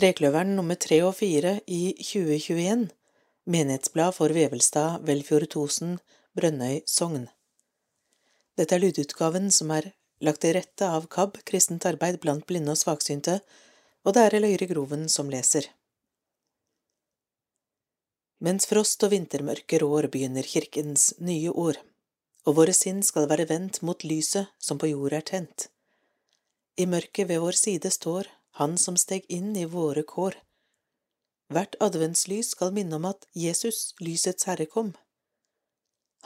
Trekløveren nummer tre og fire i 2021, Menighetsblad for Vevelstad, Velfjord Tosen, Brønnøy Sogn. Dette er lydutgaven som er lagt til rette av KAB, Kristent arbeid blant blinde og svaksynte, og det er Eløyre Groven som leser. Mens frost og vintermørke rår, begynner kirkens nye år, og våre sinn skal være vendt mot lyset som på jord er tent. I mørket ved vår side står Han som steg inn i våre kår. Hvert adventslys skal minne om at Jesus, lysets Herre, kom.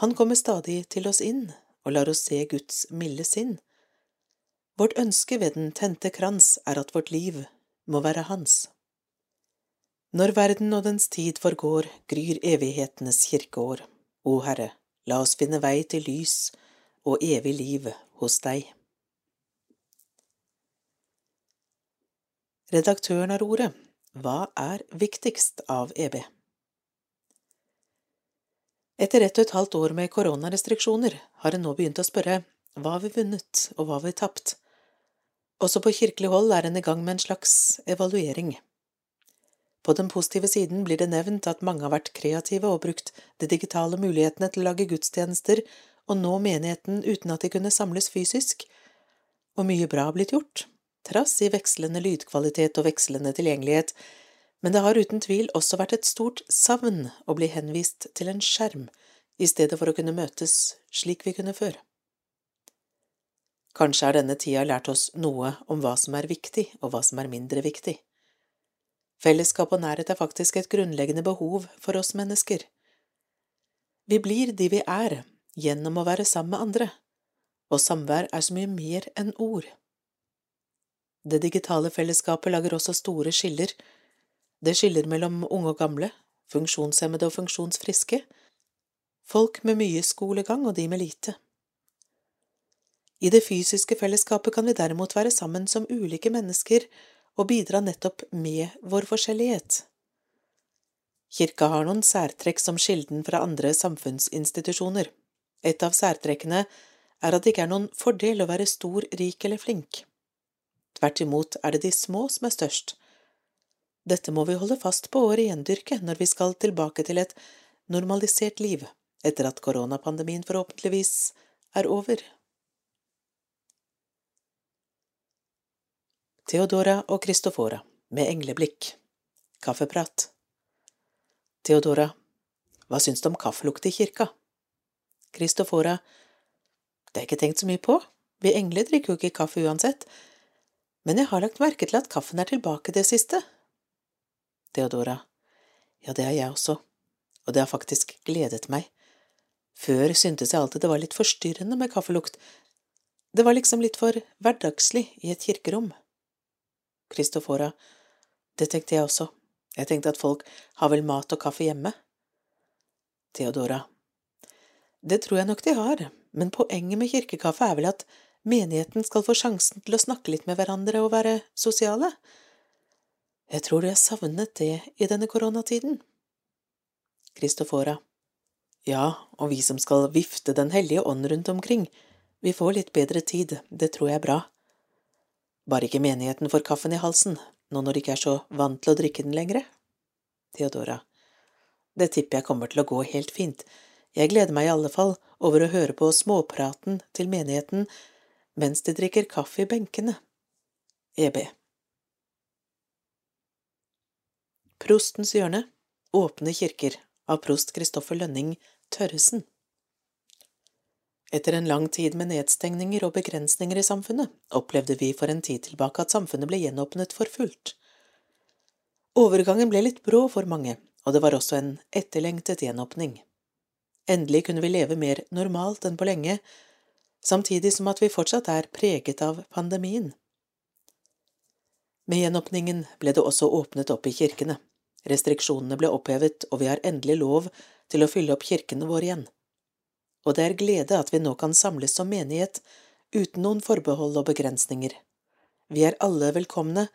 Han kommer stadig til oss inn og lar oss se Guds milde sinn. Vårt ønske ved den tente krans er at vårt liv må være Hans. Når verden og dens tid forgår, gryr evighetenes kirkeår. O Herre, la oss finne vei til lys og evig liv hos deg. Redaktøren har ordet. Hva er viktigst av EB? Etter ett og et halvt år med koronarestriksjoner har en nå begynt å spørre hva har vi vunnet og hva har vi tapt? Også på kirkelig hold er en i gang med en slags evaluering. På den positive siden blir det nevnt at mange har vært kreative og brukt de digitale mulighetene til å lage gudstjenester og nå menigheten uten at de kunne samles fysisk, og mye bra har blitt gjort trass i vekslende lydkvalitet og vekslende tilgjengelighet, men det har uten tvil også vært et stort savn å bli henvist til en skjerm i stedet for å kunne møtes slik vi kunne før. Kanskje har denne tida lært oss noe om hva som er viktig og hva som er mindre viktig. Fellesskap og nærhet er faktisk et grunnleggende behov for oss mennesker. Vi blir de vi er gjennom å være sammen med andre, og samvær er så mye mer enn ord. Det digitale fellesskapet lager også store skiller. Det skiller mellom unge og gamle, funksjonshemmede og funksjonsfriske, folk med mye skolegang og de med lite. I det fysiske fellesskapet kan vi derimot være sammen som ulike mennesker og bidra nettopp med vår forskjellighet. Kirka har noen særtrekk som skilden fra andre samfunnsinstitusjoner. Et av særtrekkene er at det ikke er noen fordel å være stor, rik eller flink. Tvert imot er det de små som er størst. Dette må vi holde fast på og rendyrke når vi skal tilbake til et normalisert liv etter at koronapandemien forhåpentligvis er over. Theodora og Kristofora med engleblikk Kaffeprat Theodora Hva syns du om kaffelukt i kirka? Kristofora Det er ikke tenkt så mye på, vi engler drikker jo ikke kaffe uansett, men jeg har lagt merke til at kaffen er tilbake det siste. Theodora, ja, det har jeg også, og det har faktisk gledet meg. Før syntes jeg alltid det var litt forstyrrende med kaffelukt, det var liksom litt for hverdagslig i et kirkerom. Kristofora, det tenkte jeg også, jeg tenkte at folk har vel mat og kaffe hjemme. Theodora, det tror jeg nok de har, men poenget med kirkekaffe er vel at menigheten skal få sjansen til å snakke litt med hverandre og være sosiale. Jeg tror har savnet det i denne koronatiden. Kristofora Ja, og vi som skal vifte Den hellige ånd rundt omkring, vi får litt bedre tid, det tror jeg er bra. Bare ikke menigheten får kaffen i halsen, nå når de ikke er så vant til å drikke den lenger. Theodora Det tipper jeg kommer til å gå helt fint, jeg gleder meg i alle fall over å høre på småpraten til menigheten mens de drikker kaffe i benkene. EB Prostens hjørne Åpne kirker av prost Kristoffer Lønning Tørresen Etter en lang tid med nedstengninger og begrensninger i samfunnet opplevde vi for en tid tilbake at samfunnet ble gjenåpnet for fullt. Overgangen ble litt brå for mange, og det var også en etterlengtet gjenåpning. Endelig kunne vi leve mer normalt enn på lenge, samtidig som at vi fortsatt er preget av pandemien. Med gjenåpningen ble det også åpnet opp i kirkene. Restriksjonene ble opphevet, og vi har endelig lov til å fylle opp kirkene våre igjen. Og det er glede at vi nå kan samles som menighet uten noen forbehold og begrensninger. Vi er alle velkomne,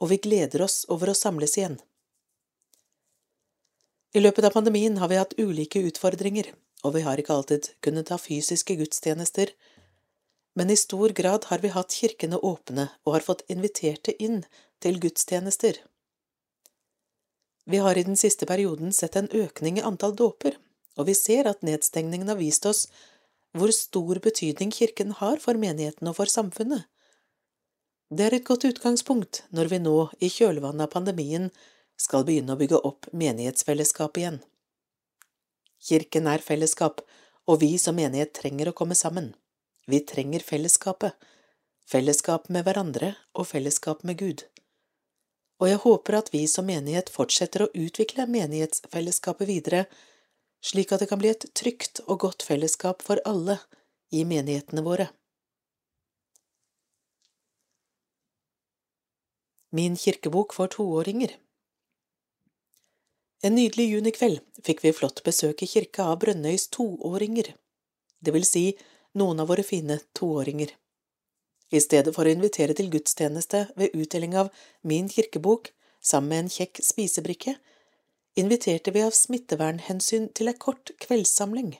og vi gleder oss over å samles igjen. I løpet av pandemien har vi hatt ulike utfordringer, og vi har ikke alltid kunnet ha fysiske gudstjenester, men i stor grad har vi hatt kirkene åpne og har fått inviterte inn til gudstjenester. Vi har i den siste perioden sett en økning i antall dåper, og vi ser at nedstengningen har vist oss hvor stor betydning kirken har for menigheten og for samfunnet. Det er et godt utgangspunkt når vi nå, i kjølvannet av pandemien, skal begynne å bygge opp menighetsfellesskap igjen. Kirken er fellesskap, og vi som menighet trenger å komme sammen. Vi trenger fellesskapet, fellesskap med hverandre og fellesskap med Gud. Og jeg håper at vi som menighet fortsetter å utvikle menighetsfellesskapet videre, slik at det kan bli et trygt og godt fellesskap for alle i menighetene våre. Min kirkebok for toåringer En nydelig junikveld fikk vi flott besøk i kirka av Brønnøys toåringer, det vil si noen av våre fine toåringer. I stedet for å invitere til gudstjeneste ved utdeling av Min kirkebok sammen med en kjekk spisebrikke, inviterte vi av smittevernhensyn til ei kort kveldssamling.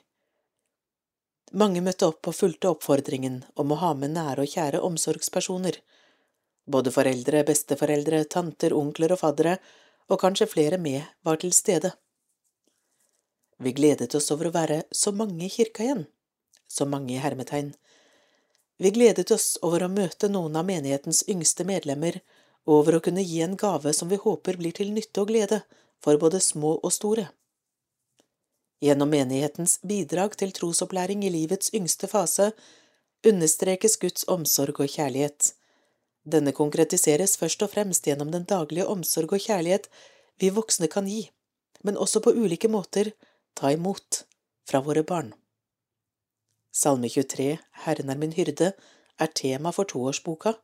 Mange møtte opp og fulgte oppfordringen om å ha med nære og kjære omsorgspersoner. Både foreldre, besteforeldre, tanter, onkler og faddere, og kanskje flere med, var til stede. Vi gledet oss over å være så mange i kirka igjen, så mange i hermetegn. Vi gledet oss over å møte noen av menighetens yngste medlemmer, og over å kunne gi en gave som vi håper blir til nytte og glede for både små og store. Gjennom menighetens bidrag til trosopplæring i livets yngste fase understrekes Guds omsorg og kjærlighet. Denne konkretiseres først og fremst gjennom den daglige omsorg og kjærlighet vi voksne kan gi, men også på ulike måter ta imot fra våre barn. Salme 23, Herren er min hyrde, er tema for toårsboka.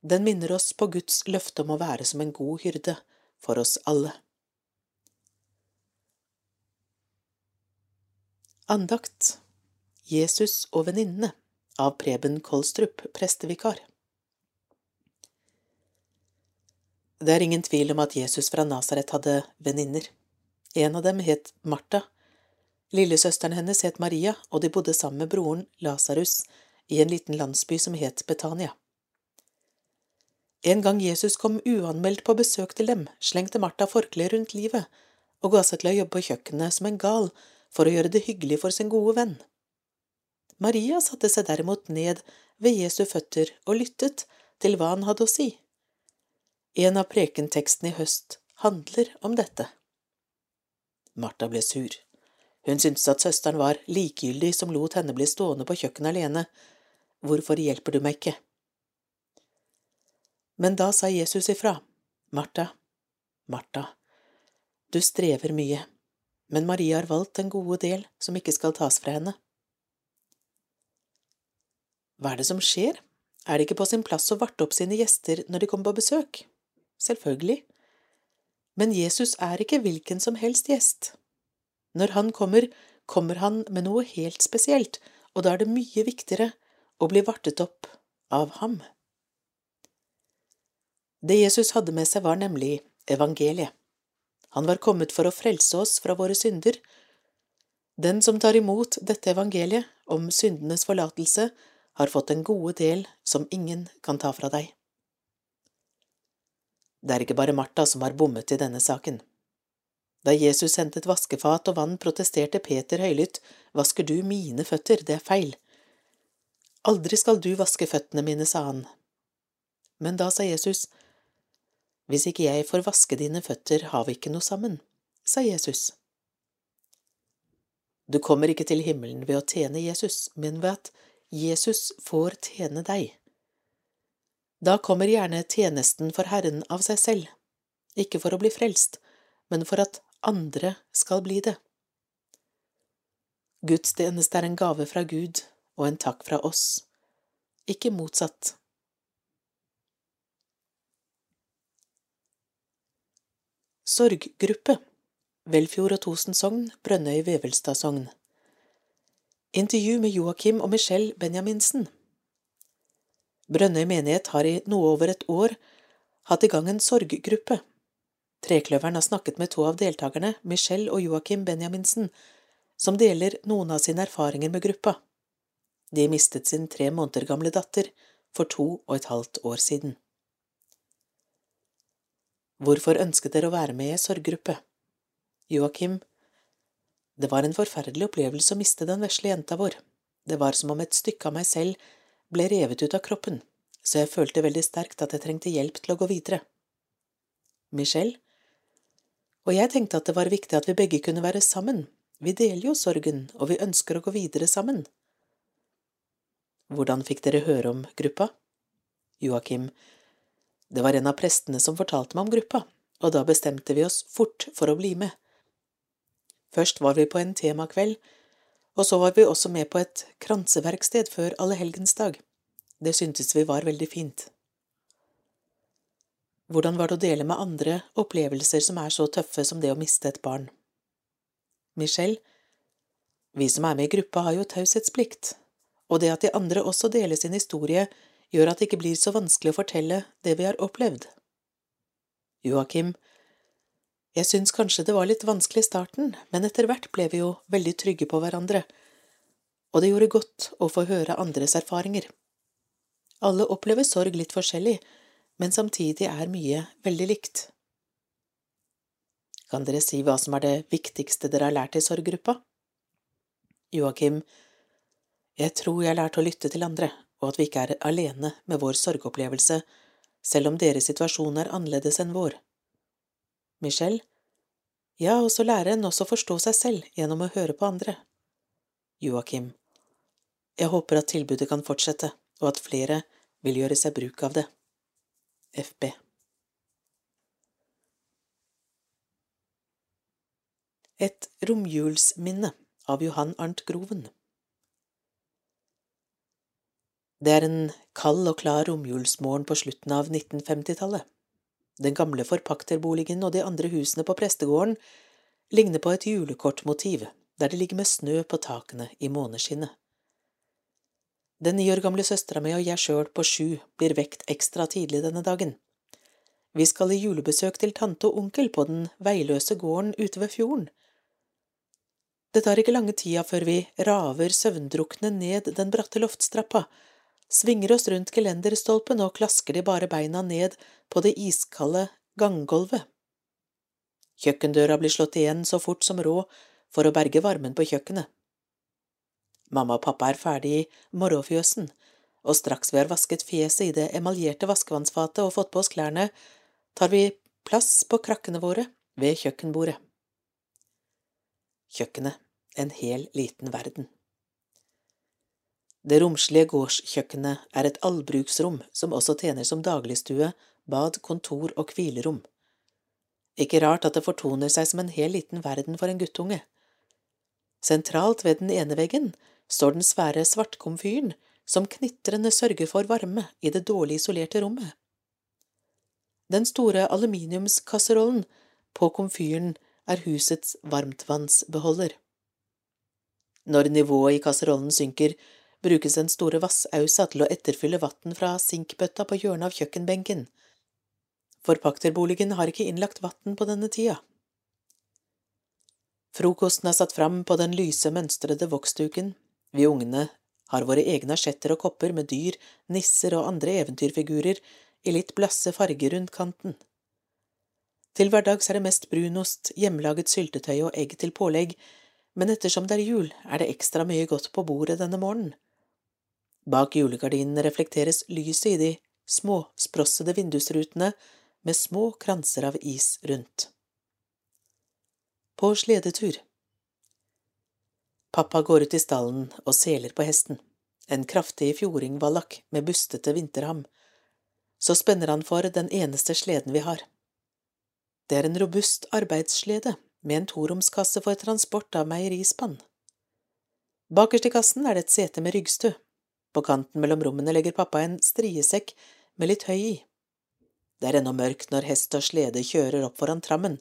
Den minner oss på Guds løfte om å være som en god hyrde for oss alle. Andakt Jesus og venninnene av Preben Kolstrup, prestevikar. Det er ingen tvil om at Jesus fra Nasaret hadde venninner. En av dem het Martha. Lillesøsteren hennes het Maria, og de bodde sammen med broren Lasarus i en liten landsby som het Betania. En gang Jesus kom uanmeldt på besøk til dem, slengte Martha forkleet rundt livet og ga seg til å jobbe på kjøkkenet som en gal for å gjøre det hyggelig for sin gode venn. Maria satte seg derimot ned ved Jesu føtter og lyttet til hva han hadde å si. En av prekentekstene i høst handler om dette. Martha ble sur. Hun syntes at søsteren var likegyldig som lot henne bli stående på kjøkkenet alene. Hvorfor hjelper du meg ikke? Men da sa Jesus ifra. Martha, Martha, du strever mye men Maria har valgt den gode del som ikke skal tas fra henne. Hva er det som skjer? Er det ikke på sin plass å varte opp sine gjester når de kommer på besøk? Selvfølgelig. Men Jesus er ikke hvilken som helst gjest. Når han kommer, kommer han med noe helt spesielt, og da er det mye viktigere å bli vartet opp av ham. Det Jesus hadde med seg, var nemlig evangeliet. Han var kommet for å frelse oss fra våre synder. Den som tar imot dette evangeliet om syndenes forlatelse, har fått en gode del som ingen kan ta fra deg. Det er ikke bare Martha som har bommet i denne saken. Da Jesus sendte et vaskefat og vann, protesterte Peter høylytt, Vasker du mine føtter, det er feil. Aldri skal du vaske føttene mine, sa han. Men da sa Jesus, hvis ikke jeg får vaske dine føtter, har vi ikke noe sammen, sa Jesus. Du kommer ikke til himmelen ved å tjene Jesus, men ved at Jesus får tjene deg. Da kommer gjerne tjenesten for Herren av seg selv, ikke for å bli frelst, men for at andre skal bli det. Gudstjeneste er en gave fra Gud og en takk fra oss, ikke motsatt. Sorggruppe Velfjord og Tosen sogn, Brønnøy Vevelstad sogn Intervju med Joakim og Michelle Benjaminsen Brønnøy menighet har i noe over et år hatt i gang en sorggruppe. Trekløveren har snakket med to av deltakerne, Michelle og Joakim Benjaminsen, som deler noen av sine erfaringer med gruppa. De mistet sin tre måneder gamle datter for to og et halvt år siden. Hvorfor ønsket dere å være med i sorggruppe? Joakim, det var en forferdelig opplevelse å miste den vesle jenta vår. Det var som om et stykke av meg selv ble revet ut av kroppen, så jeg følte veldig sterkt at jeg trengte hjelp til å gå videre. Michelle? Og jeg tenkte at det var viktig at vi begge kunne være sammen, vi deler jo sorgen, og vi ønsker å gå videre sammen. Hvordan fikk dere høre om gruppa? Joakim, det var en av prestene som fortalte meg om gruppa, og da bestemte vi oss fort for å bli med. Først var vi på en temakveld, og så var vi også med på et kranseverksted før allehelgensdag. Det syntes vi var veldig fint. Hvordan var det å dele med andre opplevelser som er så tøffe som det å miste et barn? Michelle, vi som er med i gruppa har jo taushetsplikt, og det at de andre også deler sin historie, gjør at det ikke blir så vanskelig å fortelle det vi har opplevd. Joakim, jeg syns kanskje det var litt vanskelig i starten, men etter hvert ble vi jo veldig trygge på hverandre, og det gjorde godt å få høre andres erfaringer. Alle opplever sorg litt forskjellig, men samtidig er mye veldig likt. Kan dere si hva som er det viktigste dere har lært i sorggruppa? Joakim, jeg tror jeg har lært å lytte til andre, og at vi ikke er alene med vår sorgopplevelse, selv om deres situasjon er annerledes enn vår. Michelle? Ja, og så lærer en også å forstå seg selv gjennom å høre på andre. Joakim. Jeg håper at tilbudet kan fortsette, og at flere vil gjøre seg bruk av det. FB. Et romjulsminne av Johan Arnt Groven det er en kald og klar romjulsmorgen på slutten av 1950-tallet. Den gamle forpakterboligen og de andre husene på prestegården ligner på et julekortmotiv der det ligger med snø på takene i måneskinnet. Den ni år gamle søstera mi og jeg sjøl på sju blir vekt ekstra tidlig denne dagen. Vi skal i julebesøk til tante og onkel på den veiløse gården ute ved fjorden. Det tar ikke lange tida før vi raver søvndrukne ned den bratte loftstrappa svinger oss rundt gelenderstolpen og klasker de bare beina ned på det iskalde ganggolvet. Kjøkkendøra blir slått igjen så fort som råd for å berge varmen på kjøkkenet. Mamma og pappa er ferdig i morgenfjøsen, og straks vi har vasket fjeset i det emaljerte vaskevannsfatet og fått på oss klærne, tar vi plass på krakkene våre ved kjøkkenbordet. Kjøkkenet, en hel liten verden. Det romslige gårdskjøkkenet er et allbruksrom som også tjener som dagligstue, bad, kontor og hvilerom. Ikke rart at det fortoner seg som en hel liten verden for en guttunge. Sentralt ved den ene veggen står den svære svartkomfyren som knitrende sørger for varme i det dårlig isolerte rommet. Den store aluminiumskasserollen på komfyren er husets varmtvannsbeholder. Når nivået i kasserollen synker, brukes den store vassausa til å etterfylle vann fra sinkbøtta på hjørnet av kjøkkenbenken. Forpakterboligen har ikke innlagt vann på denne tida. Frokosten er satt fram på den lyse, mønstrede voksduken. Vi ungene har våre egne asjetter og kopper med dyr, nisser og andre eventyrfigurer i litt blasse farger rundt kanten. Til hverdags er det mest brunost, hjemmelaget syltetøy og egg til pålegg, men ettersom det er jul, er det ekstra mye godt på bordet denne morgenen. Bak julegardinene reflekteres lyset i de småsprossede vindusrutene med små kranser av is rundt. På sledetur Pappa går ut i stallen og seler på hesten, en kraftig fjordingvallak med bustete vinterham. Så spenner han for den eneste sleden vi har. Det er en robust arbeidsslede med en toromskasse for transport av meierispann. Bakerst i kassen er det et sete med ryggstø, på kanten mellom rommene legger pappa en striesekk med litt høy i. Det er ennå mørkt når hest og slede kjører opp foran trammen.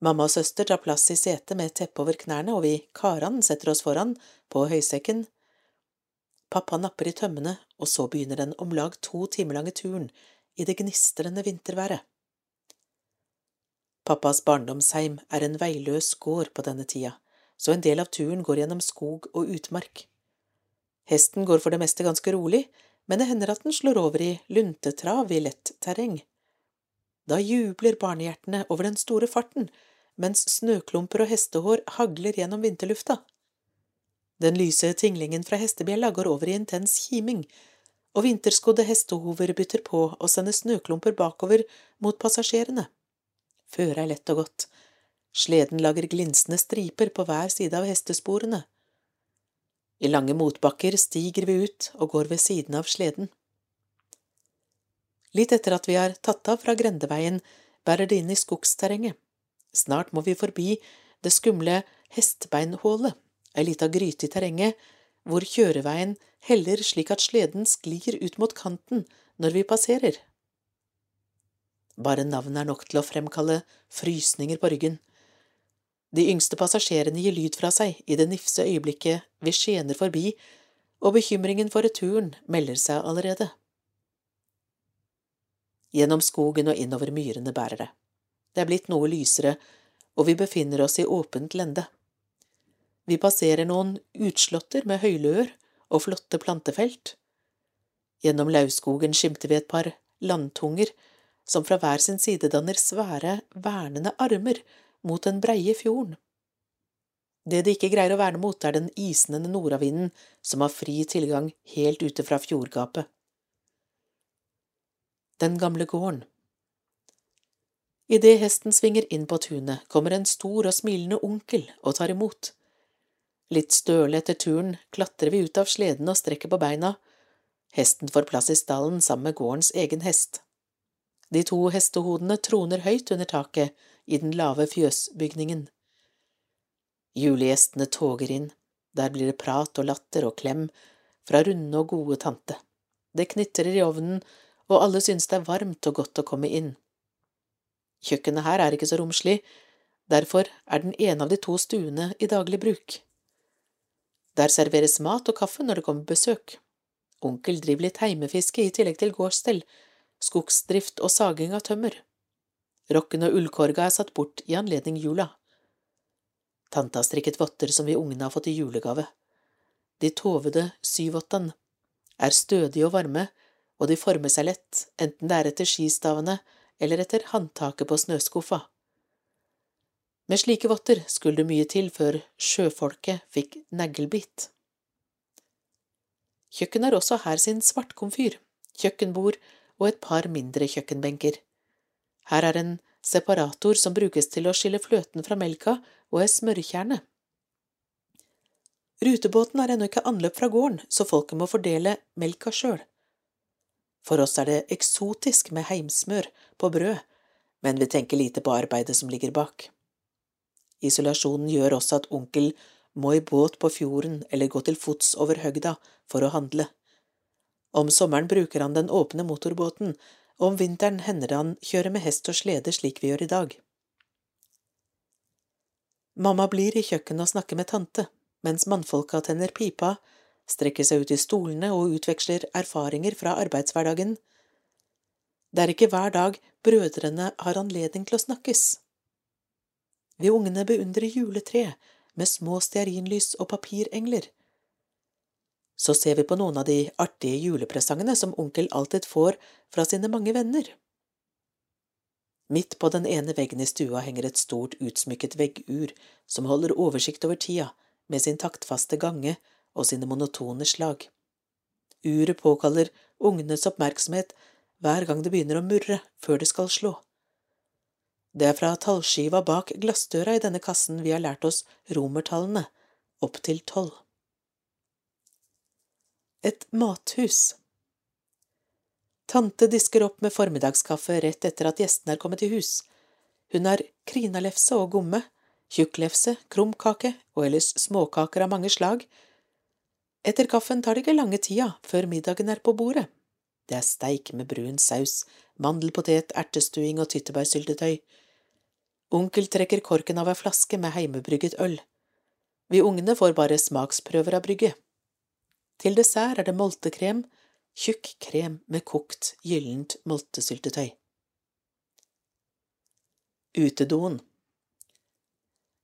Mamma og søster tar plass i setet med et teppe over knærne, og vi karan setter oss foran, på høysekken. Pappa napper i tømmene, og så begynner den om lag to timer lange turen i det gnistrende vinterværet. Pappas barndomsheim er en veiløs gård på denne tida, så en del av turen går gjennom skog og utmark. Hesten går for det meste ganske rolig, men det hender at den slår over i luntetrav i lett terreng. Da jubler barnehjertene over den store farten, mens snøklumper og hestehår hagler gjennom vinterlufta. Den lyse tinglingen fra hestebjella går over i intens kiming, og vinterskodde hestehover bytter på å sende snøklumper bakover mot passasjerene. Føret er lett og godt. Sleden lager glinsende striper på hver side av hestesporene. I lange motbakker stiger vi ut og går ved siden av sleden. Litt etter at vi har tatt av fra grendeveien, bærer det inn i skogsterrenget. Snart må vi forbi det skumle hestbeinhålet ei lita gryte i terrenget, hvor kjøreveien heller slik at sleden sklir ut mot kanten når vi passerer. Bare navnet er nok til å fremkalle frysninger på ryggen. De yngste passasjerene gir lyd fra seg i det nifse øyeblikket vi skjener forbi, og bekymringen for returen melder seg allerede. Gjennom skogen og innover myrene bærer det. Det er blitt noe lysere, og vi befinner oss i åpent lende. Vi passerer noen utslåtter med høyløer og flotte plantefelt. Gjennom lauvskogen skimter vi et par landtunger som fra hver sin side danner svære, vernende armer mot den breie fjorden. Det de ikke greier å verne mot, er den isnende nordavinden som har fri tilgang helt ute fra fjordgapet. Den gamle gården Idet hesten svinger inn på tunet, kommer en stor og smilende onkel og tar imot. Litt støle etter turen klatrer vi ut av sleden og strekker på beina. Hesten får plass i stallen sammen med gårdens egen hest. De to hestehodene troner høyt under taket i den lave fjøsbygningen. Julegjestene toger inn, der blir det prat og latter og klem fra runde og gode tante. Det knitrer i ovnen, og alle synes det er varmt og godt å komme inn. Kjøkkenet her er ikke så romslig, derfor er den ene av de to stuene i daglig bruk. Der serveres mat og kaffe når det kommer besøk. Onkel driver litt heimefiske i tillegg til gårdsstell, skogsdrift og saging av tømmer. Rokken og ullkorga er satt bort i anledning jula. Tante har strikket votter som vi ungene har fått i julegave. De tovede syvottene er stødige og varme, og de former seg lett, enten det er etter skistavene eller etter håndtaket på snøskuffa. Med slike votter skulle det mye til før sjøfolket fikk neglebit. Kjøkkenet har også her sin svartkomfyr, kjøkkenbord og et par mindre kjøkkenbenker. Her er en separator som brukes til å skille fløten fra melka og ei smørkjerne. Rutebåten har ennå ikke anløp fra gården, så folket må fordele melka sjøl. For oss er det eksotisk med heimsmør på brød, men vi tenker lite på arbeidet som ligger bak. Isolasjonen gjør også at onkel må i båt på fjorden eller gå til fots over høgda for å handle. Om sommeren bruker han den åpne motorbåten, og om vinteren hender det han kjører med hest og slede slik vi gjør i dag. Mamma blir i kjøkkenet og snakker med tante, mens mannfolka tenner pipa, strekker seg ut i stolene og utveksler erfaringer fra arbeidshverdagen. Det er ikke hver dag brødrene har anledning til å snakkes. Vi ungene beundrer juletreet med små stearinlys og papirengler. Så ser vi på noen av de artige julepresangene som onkel alltid får fra sine mange venner. Midt på den ene veggen i stua henger et stort utsmykket veggur som holder oversikt over tida med sin taktfaste gange og sine monotone slag. Uret påkaller ungenes oppmerksomhet hver gang det begynner å murre før det skal slå. Det er fra tallskiva bak glassdøra i denne kassen vi har lært oss romertallene, opp til tolv. Et mathus Tante disker opp med formiddagskaffe rett etter at gjestene er kommet i hus. Hun har krinalefse og gomme, tjukklefse, krumkake og ellers småkaker av mange slag. Etter kaffen tar det ikke lange tida før middagen er på bordet. Det er steik med brun saus, mandelpotet, ertestuing og tyttebærsyltetøy. Onkel trekker korken av ei flaske med heimebrygget øl. Vi ungene får bare smaksprøver av brygget. Til dessert er det moltekrem, tjukk krem med kokt, gyllent moltesyltetøy. Utedoen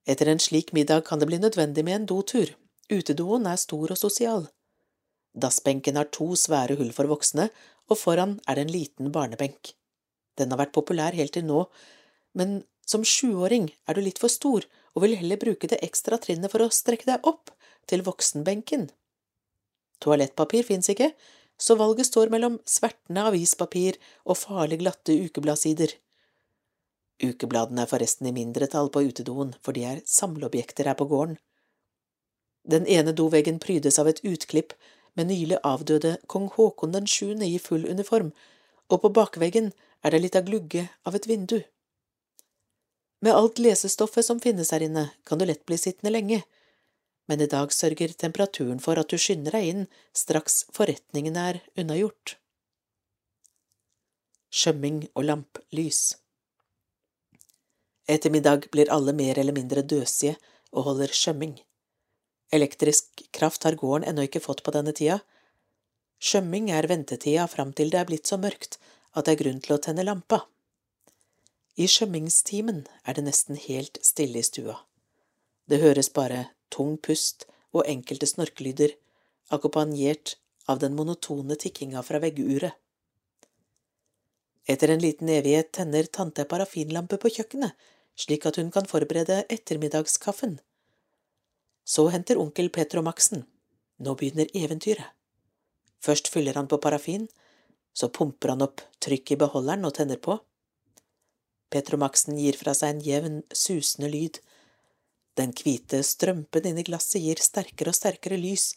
Etter en slik middag kan det bli nødvendig med en dotur. Utedoen er stor og sosial. Dassbenken har to svære hull for voksne, og foran er det en liten barnebenk. Den har vært populær helt til nå, men som sjuåring er du litt for stor og vil heller bruke det ekstra trinnet for å strekke deg opp til voksenbenken. Toalettpapir fins ikke, så valget står mellom svertende avispapir og farlig glatte ukebladsider. Ukebladene er forresten i mindretall på utedoen, for de er samleobjekter her på gården. Den ene doveggen prydes av et utklipp med nylig avdøde kong Haakon den sjuende i full uniform, og på bakveggen er det litt av glugge av et vindu. Med alt lesestoffet som finnes her inne, kan du lett bli sittende lenge, men i dag sørger temperaturen for at du skynder deg inn straks forretningen er unnagjort. Skjømming og lamplys Etter middag blir alle mer eller mindre døsige og holder skjømming. Elektrisk kraft har gården ennå ikke fått på denne tida. Skjømming er ventetida fram til det er blitt så mørkt at det er grunn til å tenne lampa. I skjømmingstimen er det nesten helt stille i stua. Det høres bare tung pust og enkelte snorkelyder, akkompagnert av den monotone tikkinga fra vegguret. Etter en liten evighet tenner tante parafinlampe på kjøkkenet, slik at hun kan forberede ettermiddagskaffen. Så henter onkel Petro Maxen. Nå begynner eventyret. Først fyller han på parafin, så pumper han opp trykk i beholderen og tenner på. Petro Maxen gir fra seg en jevn, susende lyd, den hvite strømpen inni glasset gir sterkere og sterkere lys,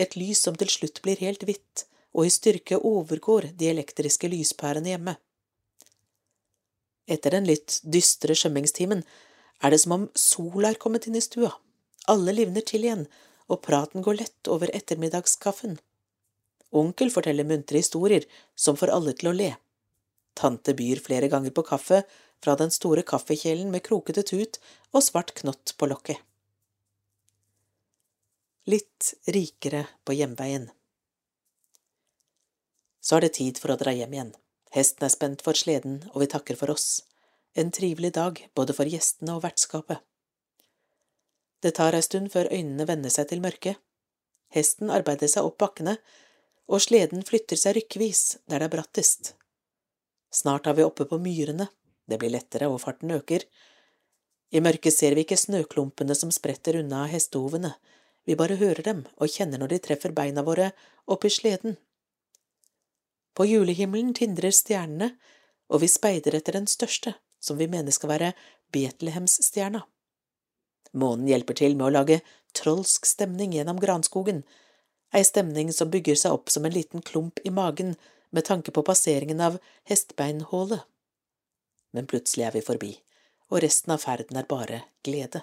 et lys som til slutt blir helt hvitt og i styrke overgår de elektriske lyspærene hjemme. Etter den litt dystre skjømmingstimen er det som om sola er kommet inn i stua, alle livner til igjen, og praten går lett over ettermiddagskaffen. Onkel forteller muntre historier som får alle til å le. Tante byr flere ganger på kaffe fra den store kaffekjelen med krokete tut og svart knott på lokket. Litt rikere på hjemveien. Så er det tid for å dra hjem igjen. Hesten er spent for sleden, og vi takker for oss. En trivelig dag både for gjestene og vertskapet. Det tar ei stund før øynene venner seg til mørket. Hesten arbeider seg opp bakkene, og sleden flytter seg rykkvis der det er brattest. Snart er vi oppe på myrene, det blir lettere, og farten øker. I mørket ser vi ikke snøklumpene som spretter unna hestehovene, vi bare hører dem og kjenner når de treffer beina våre oppi sleden. På julehimmelen tindrer stjernene, og vi speider etter den største, som vi mener skal være Betlehemsstjerna. Månen hjelper til med å lage trolsk stemning gjennom granskogen, ei stemning som bygger seg opp som en liten klump i magen med tanke på passeringen av hestbeinhålet men plutselig er vi forbi, og resten av ferden er bare glede.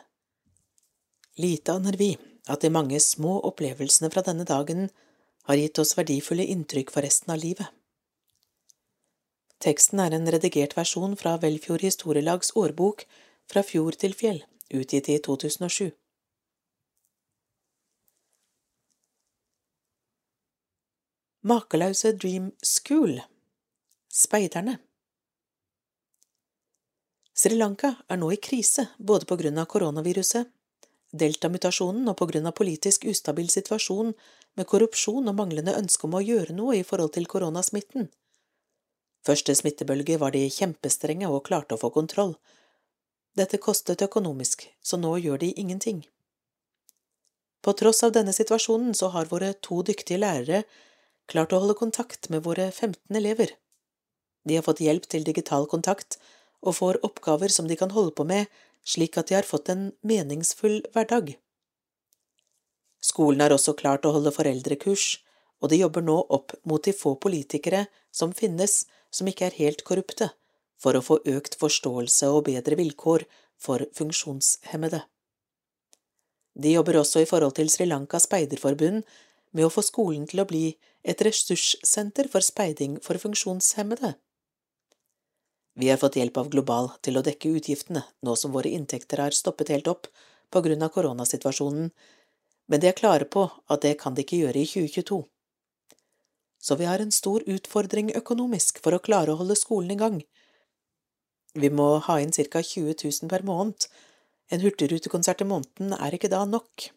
Lite aner vi at de mange små opplevelsene fra denne dagen har gitt oss verdifulle inntrykk for resten av livet. Teksten er en redigert versjon fra Velfjord Historielags årbok Fra fjord til fjell, utgitt i 2007. Makeløse Dream School Speiderne Sri Lanka er nå i krise, både på grunn av koronaviruset, deltamutasjonen og på grunn av politisk ustabil situasjon med korrupsjon og manglende ønske om å gjøre noe i forhold til koronasmitten. Første smittebølge var de kjempestrenge og klarte å få kontroll. Dette kostet økonomisk, så nå gjør de ingenting. På tross av denne situasjonen så har våre to dyktige lærere klart å holde kontakt med våre 15 elever. De har fått hjelp til digital kontakt og får oppgaver som de kan holde på med, slik at de har fått en meningsfull hverdag. Skolen har også klart å holde foreldrekurs, og de jobber nå opp mot de få politikere som finnes som ikke er helt korrupte, for å få økt forståelse og bedre vilkår for funksjonshemmede. De jobber også i forhold til Sri Lanka Speiderforbund med å få skolen til å bli et ressurssenter for speiding for funksjonshemmede. Vi har fått hjelp av Global til å dekke utgiftene nå som våre inntekter har stoppet helt opp på grunn av koronasituasjonen, men de er klare på at det kan de ikke gjøre i 2022. Så vi har en stor utfordring økonomisk for å klare å holde skolen i gang. Vi må ha inn ca 20 000 per måned, en hurtigrutekonsert i måneden er ikke da nok.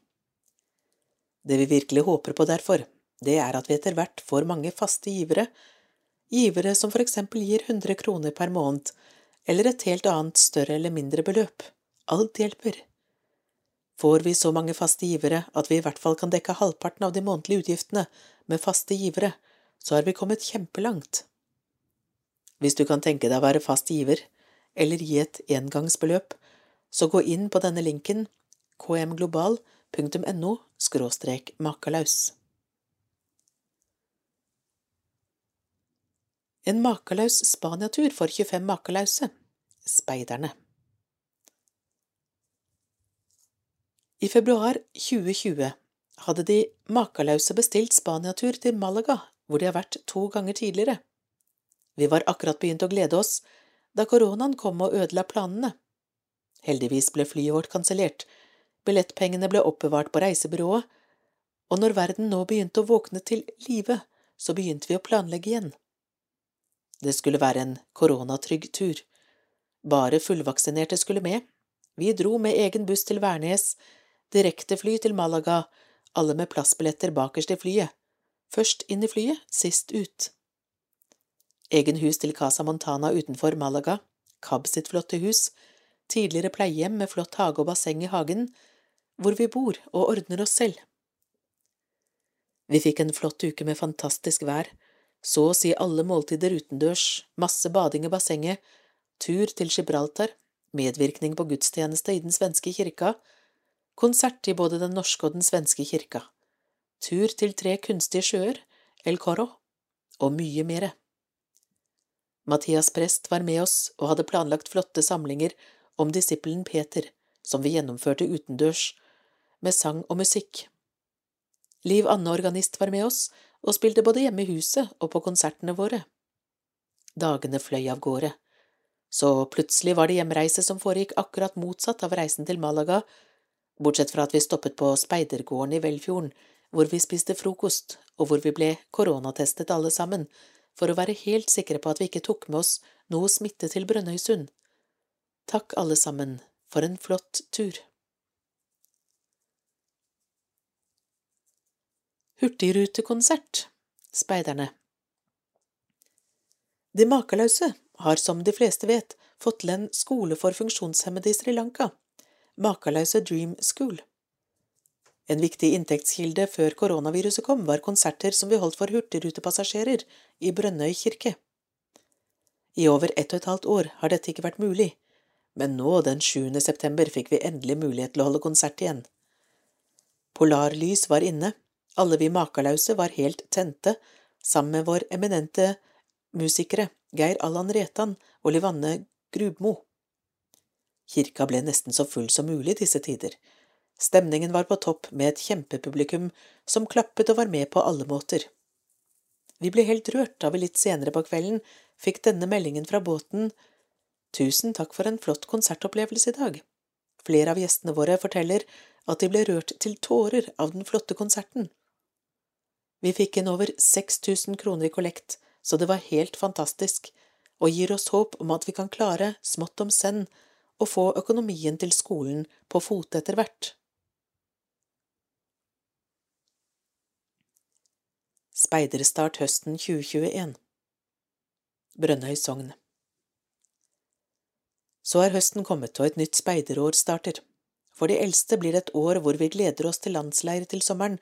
Det vi virkelig håper på derfor, det er at vi etter hvert får mange faste givere givere som for eksempel gir 100 kroner per måned, eller et helt annet større eller mindre beløp. Alt hjelper. Får vi så mange faste givere at vi i hvert fall kan dekke halvparten av de månedlige utgiftene med faste givere, så har vi kommet kjempelangt. Hvis du kan tenke deg å være fast giver, eller gi et engangsbeløp, så gå inn på denne linken kmglobal.no skråstrek makalaus. En makalaus Spaniatur for 25 makalause. Speiderne. I februar 2020 hadde de makalause bestilt Spaniatur til Malaga, hvor de har vært to ganger tidligere. Vi var akkurat begynt å glede oss da koronaen kom og ødela planene. Heldigvis ble flyet vårt kansellert, billettpengene ble oppbevart på reisebyrået, og når verden nå begynte å våkne til live, så begynte vi å planlegge igjen. Det skulle være en koronatrygg tur. Bare fullvaksinerte skulle med. Vi dro med egen buss til Værnes, direktefly til Malaga, alle med plassbilletter bakerst i flyet. Først inn i flyet, sist ut. Egen hus til Casa Montana utenfor Malaga, Cab sitt flotte hus, tidligere pleiehjem med flott hage og basseng i hagen, hvor vi bor og ordner oss selv. Vi fikk en flott uke med fantastisk vær, så å si alle måltider utendørs, masse bading i bassenget, tur til Gibraltar, medvirkning på gudstjeneste i den svenske kirka, konsert i både den norske og den svenske kirka, tur til tre kunstige sjøer, El Coro, og mye mere. Mathias Prest var med oss og hadde planlagt flotte samlinger om disippelen Peter, som vi gjennomførte utendørs, med sang og musikk. Liv Anne Organist var med oss og spilte både hjemme i huset og på konsertene våre. Dagene fløy av gårde. Så plutselig var det hjemreise som foregikk akkurat motsatt av reisen til Malaga, bortsett fra at vi stoppet på speidergården i Velfjorden, hvor vi spiste frokost, og hvor vi ble koronatestet alle sammen, for å være helt sikre på at vi ikke tok med oss noe smitte til Brønnøysund. Takk alle sammen for en flott tur. Hurtigrutekonsert Speiderne De makeløse har, som de fleste vet, fått til en skole for funksjonshemmede i Sri Lanka, Makeløse Dream School. En viktig inntektskilde før koronaviruset kom, var konserter som vi holdt for hurtigrutepassasjerer i Brønnøy kirke. I over ett og et halvt år har dette ikke vært mulig, men nå, den 7. september, fikk vi endelig mulighet til å holde konsert igjen. Polarlys var inne, alle vi makalause var helt tente, sammen med vår eminente musikere Geir Allan Retan og Livanne Grubmo. Kirka ble nesten så full som mulig disse tider. Stemningen var på topp med et kjempepublikum som klappet og var med på alle måter. Vi ble helt rørt da vi litt senere på kvelden fikk denne meldingen fra båten Tusen takk for en flott konsertopplevelse i dag. Flere av gjestene våre forteller at de ble rørt til tårer av den flotte konserten. Vi fikk inn over 6000 kroner i kollekt, så det var helt fantastisk, og gir oss håp om at vi kan klare, smått om senn, å få økonomien til skolen på fote etter hvert. Speiderstart høsten 2021 Brønnøy Sogn så er høsten kommet, og et nytt speiderår starter. For de eldste blir det et år hvor vi gleder oss til landsleir til sommeren,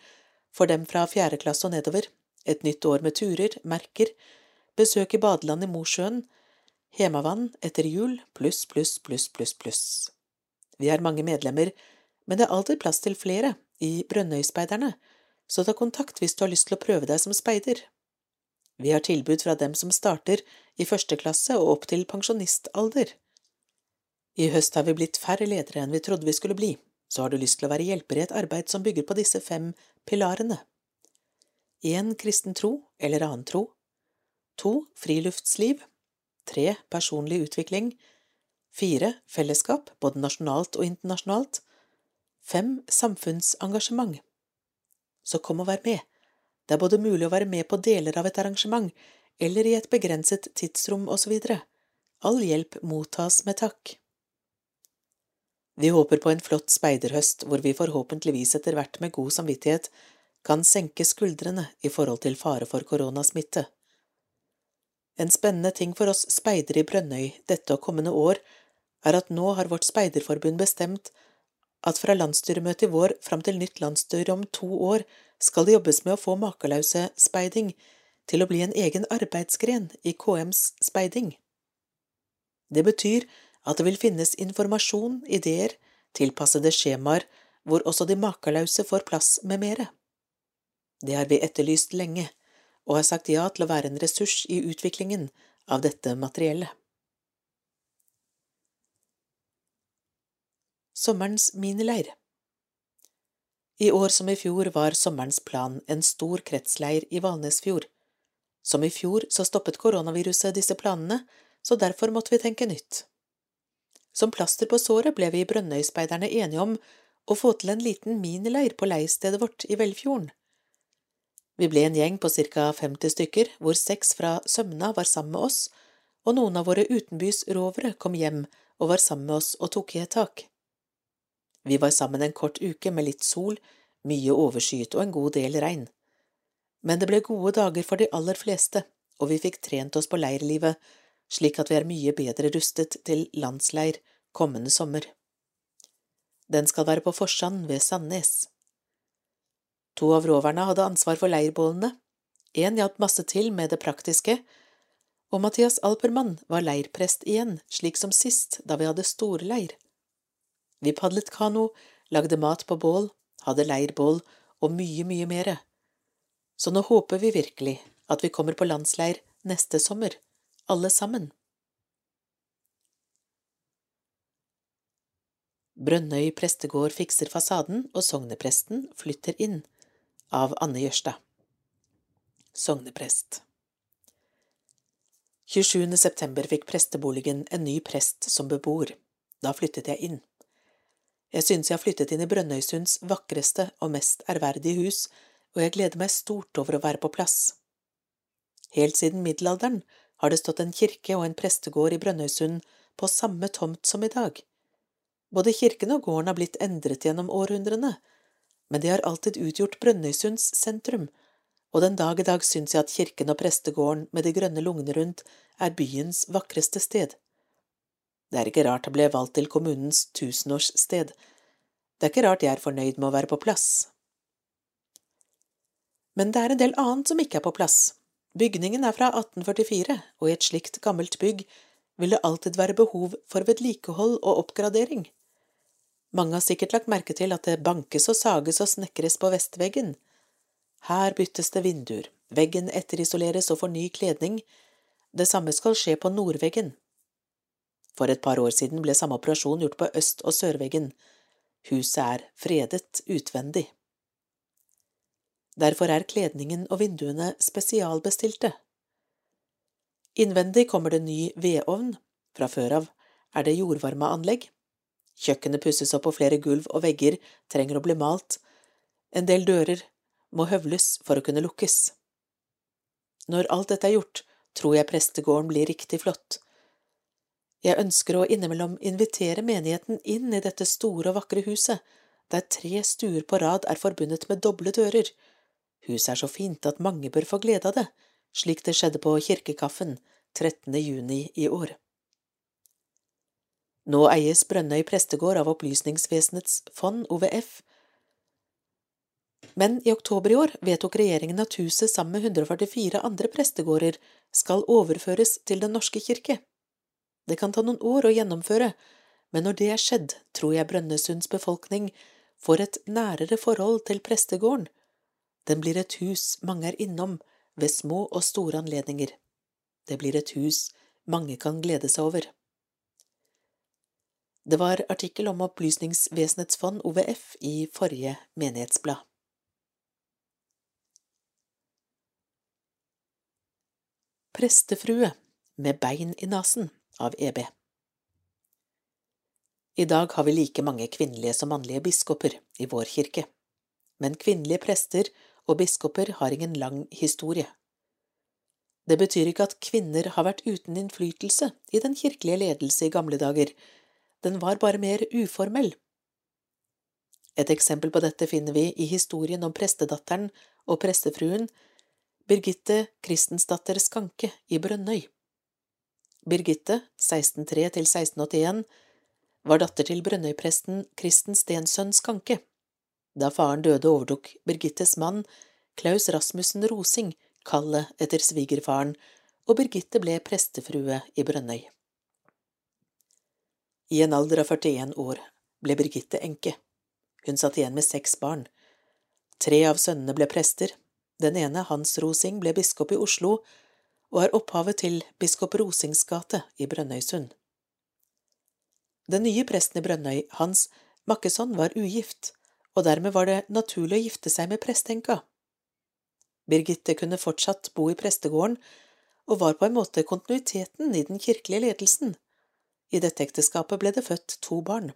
for dem fra fjerde klasse og nedover, et nytt år med turer, merker, besøk i badeland i Mosjøen, Hemavann etter jul, pluss, pluss, pluss, pluss, pluss. Vi er mange medlemmer, men det er alltid plass til flere i Brønnøyspeiderne, så ta kontakt hvis du har lyst til å prøve deg som speider. Vi har tilbud fra dem som starter i første klasse og opp til pensjonistalder. I høst har vi blitt færre ledere enn vi trodde vi skulle bli, så har du lyst til å være hjelper i et arbeid som bygger på disse fem pilarene. 1. Kristen tro eller annen tro. 2. Friluftsliv. 3. Personlig utvikling. 4. Fellesskap, både nasjonalt og internasjonalt. 5. Samfunnsengasjement. Så kom og vær med. Det er både mulig å være med på deler av et arrangement, eller i et begrenset tidsrom osv. All hjelp mottas med takk. Vi håper på en flott speiderhøst hvor vi forhåpentligvis etter hvert med god samvittighet kan senke skuldrene i forhold til fare for koronasmitte. En spennende ting for oss speidere i Brønnøy dette og kommende år er at nå har vårt speiderforbund bestemt at fra landsstyremøtet i vår fram til nytt landsstyre om to år skal det jobbes med å få makelause speiding til å bli en egen arbeidsgren i KMs speiding. Det betyr at det vil finnes informasjon, ideer, tilpassede skjemaer hvor også de makelause får plass med mere. Det har vi etterlyst lenge, og har sagt ja til å være en ressurs i utviklingen av dette materiellet. Sommerens minileir I år som i fjor var sommerens plan en stor kretsleir i Valnesfjord. Som i fjor så stoppet koronaviruset disse planene, så derfor måtte vi tenke nytt. Som plaster på såret ble vi i Brønnøyspeiderne enige om å få til en liten minileir på leirstedet vårt i Velfjorden. Vi ble en gjeng på ca 50 stykker, hvor seks fra Sømna var sammen med oss, og noen av våre utenbys rovere kom hjem og var sammen med oss og tok i et tak. Vi var sammen en kort uke med litt sol, mye overskyet og en god del regn. Men det ble gode dager for de aller fleste, og vi fikk trent oss på leirlivet, slik at vi er mye bedre rustet til landsleir kommende sommer. Den skal være på Forsand ved Sandnes. To av roverne hadde ansvar for leirbålene, én hjalp masse til med det praktiske, og Mathias Alpermann var leirprest igjen, slik som sist da vi hadde storleir. Vi padlet kano, lagde mat på bål, hadde leirbål og mye, mye mere. Så nå håper vi virkelig at vi kommer på landsleir neste sommer, alle sammen. Brønnøy prestegård fikser fasaden, og sognepresten flytter inn, av Anne Jørstad. Sogneprest 27. september fikk presteboligen en ny prest som beboer. Da flyttet jeg inn. Jeg synes jeg har flyttet inn i Brønnøysunds vakreste og mest ærverdige hus, og jeg gleder meg stort over å være på plass. Helt siden middelalderen har det stått en kirke og en prestegård i Brønnøysund på samme tomt som i dag. Både kirken og gården har blitt endret gjennom århundrene, men de har alltid utgjort Brønnøysunds sentrum, og den dag i dag syns jeg at kirken og prestegården med de grønne lungene rundt er byens vakreste sted. Det er ikke rart det ble valgt til kommunens tusenårssted. Det er ikke rart jeg er fornøyd med å være på plass. Men det er en del annet som ikke er på plass. Bygningen er fra 1844, og i et slikt gammelt bygg vil det alltid være behov for vedlikehold og oppgradering. Mange har sikkert lagt merke til at det bankes og sages og snekres på vestveggen. Her byttes det vinduer, veggen etterisoleres og får ny kledning, det samme skal skje på nordveggen. For et par år siden ble samme operasjon gjort på øst- og sørveggen. Huset er fredet utvendig. Derfor er kledningen og vinduene spesialbestilte. Innvendig kommer det ny vedovn, fra før av er det jordvarmeanlegg. Kjøkkenet pusses opp og flere gulv og vegger trenger å bli malt, en del dører må høvles for å kunne lukkes. Når alt dette er gjort, tror jeg prestegården blir riktig flott, jeg ønsker å innimellom invitere menigheten inn i dette store og vakre huset, der tre stuer på rad er forbundet med doble dører. Huset er så fint at mange bør få glede av det, slik det skjedde på kirkekaffen 13. juni i år. Nå eies Brønnøy prestegård av Opplysningsvesenets fond, OVF, men i oktober i år vedtok regjeringen at huset sammen med 144 andre prestegårder skal overføres til Den norske kirke. Det kan ta noen år å gjennomføre, men når det er skjedd, tror jeg Brønnøysunds befolkning får et nærere forhold til prestegården. Den blir et hus mange er innom ved små og store anledninger. Det blir et hus mange kan glede seg over. Det var artikkel om Opplysningsvesenets fond, OVF, i forrige menighetsblad. Prestefrue med bein i nasen av EB. I dag har vi like mange kvinnelige som mannlige biskoper i vår kirke, men kvinnelige prester og biskoper har ingen lang historie. Det betyr ikke at kvinner har vært uten innflytelse i den kirkelige ledelse i gamle dager, den var bare mer uformell. Et eksempel på dette finner vi i historien om prestedatteren og prestefruen Birgitte Kristensdatter Skanke i Brønnøy. Birgitte, 1603–1681, var datter til Brønnøypresten Kristen Stensønn Skanke. Da faren døde, overtok Birgittes mann, Klaus Rasmussen Rosing, kallet etter svigerfaren, og Birgitte ble prestefrue i Brønnøy. I en alder av 41 år ble Birgitte enke. Hun satt igjen med seks barn. Tre av sønnene ble prester. Den ene, Hans Rosing, ble biskop i Oslo og er opphavet til biskop Rosings gate i Brønnøysund. Den nye presten i Brønnøy, Hans Makkesson, var ugift, og dermed var det naturlig å gifte seg med prestenka. Birgitte kunne fortsatt bo i prestegården, og var på en måte kontinuiteten i den kirkelige ledelsen. I dette ekteskapet ble det født to barn.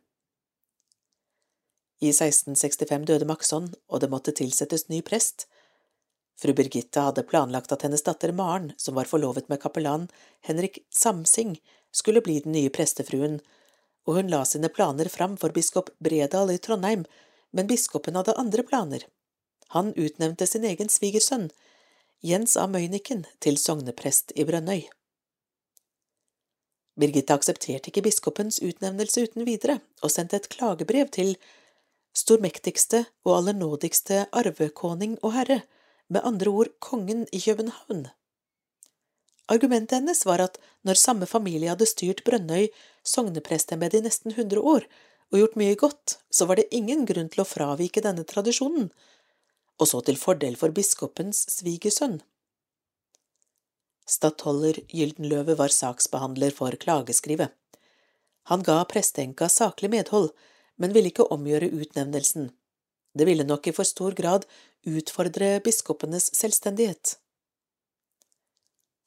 I 1665 døde Makson, og det måtte tilsettes ny prest. Fru Birgitta hadde planlagt at hennes datter Maren, som var forlovet med kapellan Henrik Samsing, skulle bli den nye prestefruen, og hun la sine planer fram for biskop Bredal i Trondheim, men biskopen hadde andre planer. Han utnevnte sin egen svigersønn, Jens A. Møyniken, til sogneprest i Brønnøy. Birgitta aksepterte ikke biskopens utnevnelse uten videre, og sendte et klagebrev til stormektigste og allernådigste arvekoning og herre, med andre ord kongen i København. Argumentet hennes var at når samme familie hadde styrt Brønnøy sogneprestembedet i nesten hundre år og gjort mye godt, så var det ingen grunn til å fravike denne tradisjonen, og så til fordel for biskopens svigersønn. Stattholder Gyldenløve var saksbehandler for klageskrivet. Han ga presteenka saklig medhold, men ville ikke omgjøre utnevnelsen. Det ville nok i for stor grad utfordre biskopenes selvstendighet.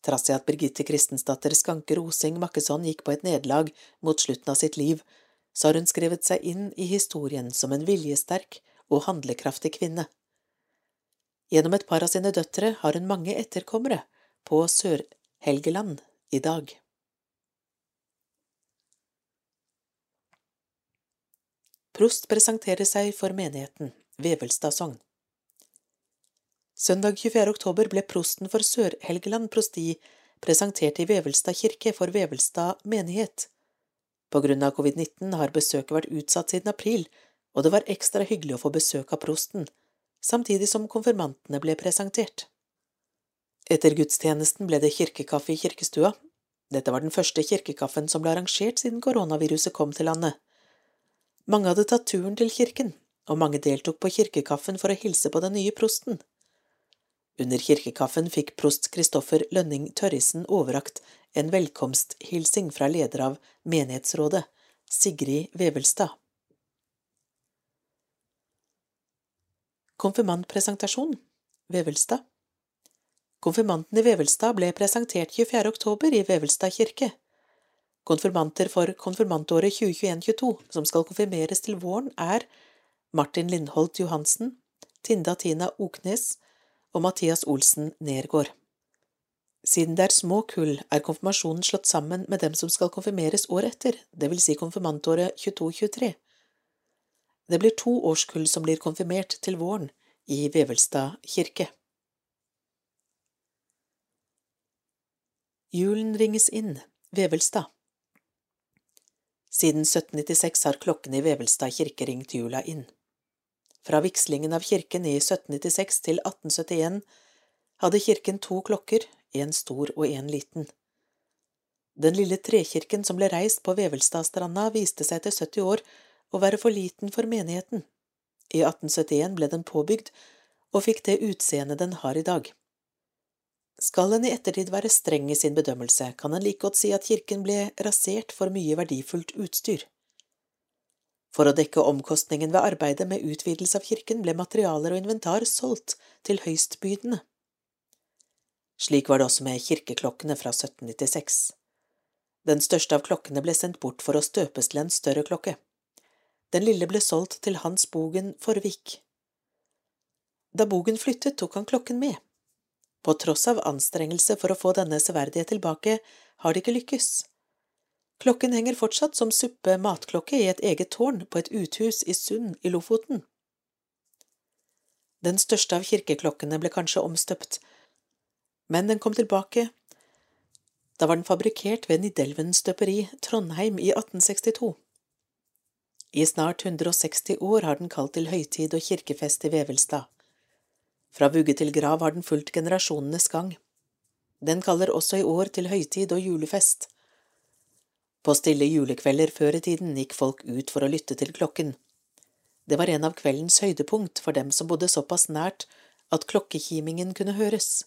Trass i at Birgitte Kristensdatter Skanke Rosing Makkesson gikk på et nederlag mot slutten av sitt liv, så har hun skrevet seg inn i historien som en viljesterk og handlekraftig kvinne. Gjennom et par av sine døtre har hun mange etterkommere på Sør-Helgeland i dag. Prost presenterer seg for menigheten, Vevelstad sogn. Søndag 24. oktober ble prosten for Sør-Helgeland prosti presentert i Vevelstad kirke for Vevelstad menighet. På grunn av covid-19 har besøket vært utsatt siden april, og det var ekstra hyggelig å få besøk av prosten, samtidig som konfirmantene ble presentert. Etter gudstjenesten ble det kirkekaffe i kirkestua. Dette var den første kirkekaffen som ble arrangert siden koronaviruset kom til landet. Mange hadde tatt turen til kirken, og mange deltok på kirkekaffen for å hilse på den nye prosten. Under kirkekaffen fikk prost Kristoffer Lønning Tørrisen overrakt en velkomsthilsing fra leder av menighetsrådet, Sigrid Vevelstad. Konfirmantpresentasjon Vevelstad Konfirmanten i Vevelstad ble presentert 24. oktober i Vevelstad kirke. Konfirmanter for konfirmantåret 2021–2022 som skal konfirmeres til våren, er Martin Lindholt Johansen, Tinda Tina Oknes og Mathias Olsen Nergård. Siden det er små kull, er konfirmasjonen slått sammen med dem som skal konfirmeres året etter, det vil si konfirmantåret 22–23. Det blir to årskull som blir konfirmert til våren i Vevelstad kirke. Julen ringes inn, Vevelstad. Siden 1796 har klokkene i Vevelstad kirke ringt jula inn. Fra vigslingen av kirken i 1796 til 1871 hadde kirken to klokker, en stor og en liten. Den lille trekirken som ble reist på Vevelstadstranda, viste seg etter 70 år å være for liten for menigheten. I 1871 ble den påbygd og fikk det utseendet den har i dag. Skal en i ettertid være streng i sin bedømmelse, kan en like godt si at kirken ble rasert for mye verdifullt utstyr. For å dekke omkostningen ved arbeidet med utvidelse av kirken ble materialer og inventar solgt til høystbydende. Slik var det også med kirkeklokkene fra 1796. Den største av klokkene ble sendt bort for å støpes til en større klokke. Den lille ble solgt til Hans Bogen Forvik. Da Bogen flyttet, tok han klokken med. På tross av anstrengelse for å få denne severdighet tilbake, har det ikke lykkes. Klokken henger fortsatt som suppe matklokke i et eget tårn på et uthus i Sund i Lofoten. Den største av kirkeklokkene ble kanskje omstøpt, men den kom tilbake. Da var den fabrikkert ved Nidelven støperi, Trondheim, i 1862. I snart 160 år har den kalt til høytid og kirkefest i Vevelstad. Fra vugge til grav har den fulgt generasjonenes gang. Den kaller også i år til høytid og julefest. På stille julekvelder før i tiden gikk folk ut for å lytte til klokken. Det var en av kveldens høydepunkt for dem som bodde såpass nært at klokkekimingen kunne høres.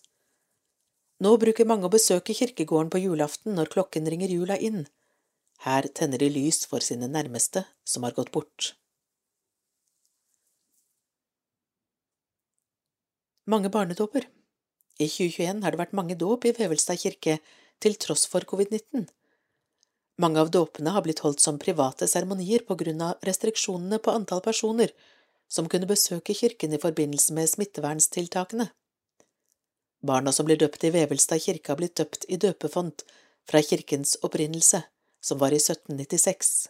Nå bruker mange å besøke kirkegården på julaften når klokken ringer jula inn. Her tenner de lys for sine nærmeste som har gått bort. Mange barnedåper I 2021 har det vært mange dåp i Vevelstad kirke, til tross for covid-19. Mange av dåpene har blitt holdt som private seremonier på grunn av restriksjonene på antall personer som kunne besøke kirken i forbindelse med smittevernstiltakene. Barna som blir døpt i Vevelstad kirke, har blitt døpt i døpefont fra kirkens opprinnelse, som var i 1796.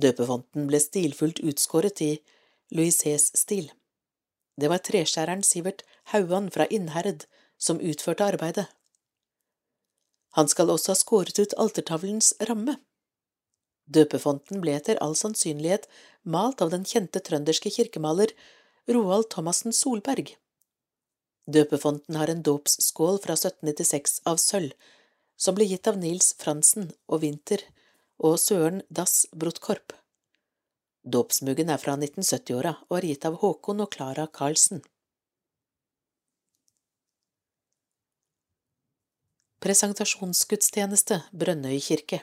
Døpefonten ble stilfullt utskåret i Louis C.s-stil. Det var treskjæreren Sivert Hauan fra Innherred som utførte arbeidet. Han skal også ha skåret ut altertavlens ramme. Døpefonten ble etter all sannsynlighet malt av den kjente trønderske kirkemaler Roald Thomassen Solberg. Døpefonten har en dåpsskål fra 1796 av sølv, som ble gitt av Nils Fransen og Winther og Søren Dass Brotkorp. Dåpsmuggen er fra 1970-åra og er gitt av Håkon og Klara Karlsen. Presentasjonsgudstjeneste Brønnøy kirke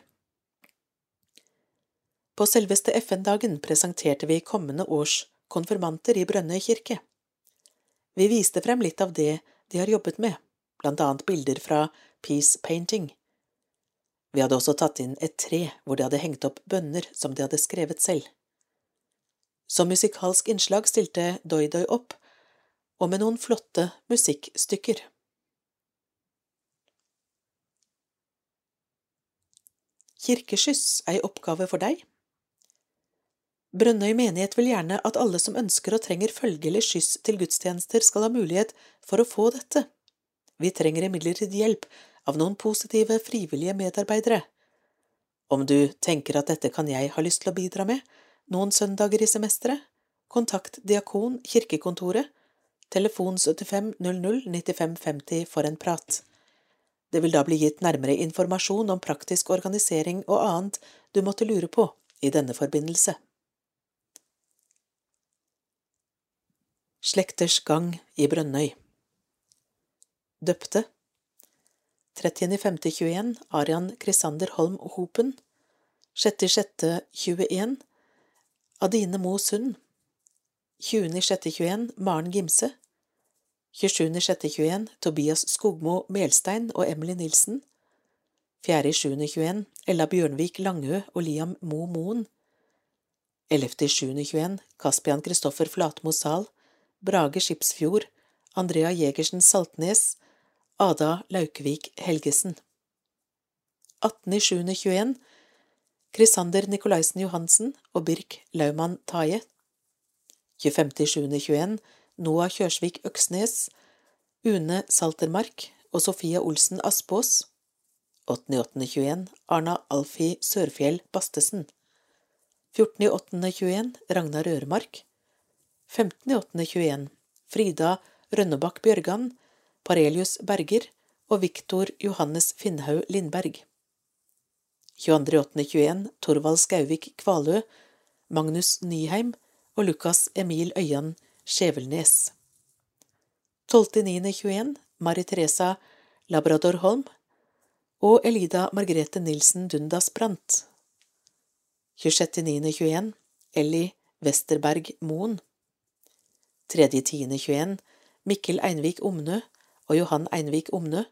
På selveste FN-dagen presenterte vi kommende års konfirmanter i Brønnøy kirke. Vi viste frem litt av det de har jobbet med, blant annet bilder fra Peace Painting. Vi hadde også tatt inn et tre hvor de hadde hengt opp bønner som de hadde skrevet selv. Som musikalsk innslag stilte Doidoi opp, og med noen flotte musikkstykker. Kirkeskyss ei oppgave for deg? Brønnøy menighet vil gjerne at alle som ønsker og trenger følge eller skyss til gudstjenester, skal ha mulighet for å få dette. Vi trenger imidlertid hjelp av noen positive, frivillige medarbeidere. Om du tenker at dette kan jeg ha lyst til å bidra med, noen søndager i semesteret, kontakt Diakon kirkekontoret, telefon 75 00 95 50 for en prat. Det vil da bli gitt nærmere informasjon om praktisk organisering og annet du måtte lure på i denne forbindelse. Slekters gang i Brønnøy. Døpte. 30.5.21 Arian Krisander Holm Hopen. 6.6.21 Adine Mo Sund. 20.6.21 Maren Gimse 27.06.21 Tobias Skogmo Melstein og Emily Nilsen. 4.7.21 Ella Bjørnvik Langø og Liam Mo Moen. 11.7.21 Kaspian Kristoffer Flatmo Zahl Brage Skipsfjord Andrea Jegersen Saltnes. Ada Laukevik Helgesen. 18.7.21 Krisander Nikolaisen Johansen og Birk Laumann Taje. 25.7.21 Noah Kjørsvik Øksnes, Une Saltermark og Sofia Olsen Aspås. 8.8.21 Arna Alfie Sørfjell Bastesen. 14.8.21 Ragnar Øremark. 15.8.21 Frida Rønnebakk Bjørgan, Parelius Berger og Viktor Johannes Finnhaug Lindberg. 22.8.21 Torvald Skauvik Kvalø, Magnus Nyheim og Lukas Emil Øyan Skjevelnes. 12.9.21 Mari Teresa Labrador Holm og Elida Margrethe Nilsen Dundas Brandt. 26.9.21 Elli Westerberg Moen. 3.10.21 Mikkel Einvik Omnø og Johan Einvik Omnø.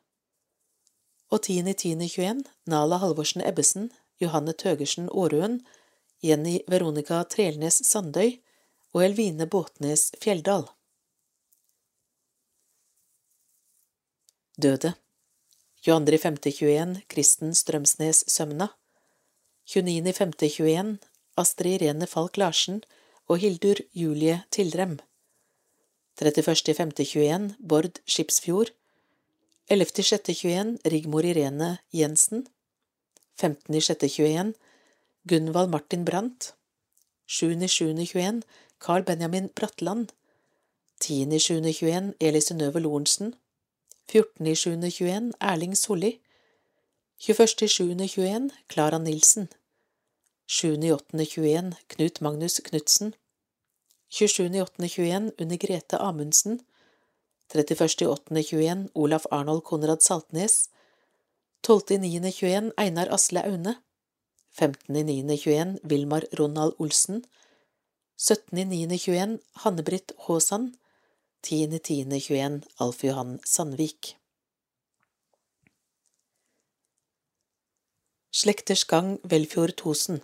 Og 10.10.21 Nala Halvorsen Ebbesen, Johanne Tøgersen Aarøen, Jenny Veronica Trelnes Sandøy og Elvine Båtnes Fjelldal. Døde. 22.5.21 Kristen Strømsnes Sømna. 29.5.21 Astrid Irene Falk Larsen og Hildur Julie Tilrem 31.5.21 Bård Skipsfjord. 11.6.21 Rigmor Irene Jensen. 15.6.21 Gunvald Martin Brandt. 7.7.21 Carl Benjamin Bratland. 10.7.21 Eli Synnøve Lorentzen. 14.7.21 Erling Solli. 21.7.21 Klara Nilsen. 7.8.21 Knut Magnus Knutsen. 27.8.21 Unni Grete Amundsen. 31.8.21 Olaf Arnold Konrad Saltnes. 12.9.21 Einar Asle Aune. 15.9.21 Vilmar Ronald Olsen 17.9.21 Hanne-Britt Haasand 10.10.21 Alf Johan Sandvik. Slekters gang Velfjord Thosen.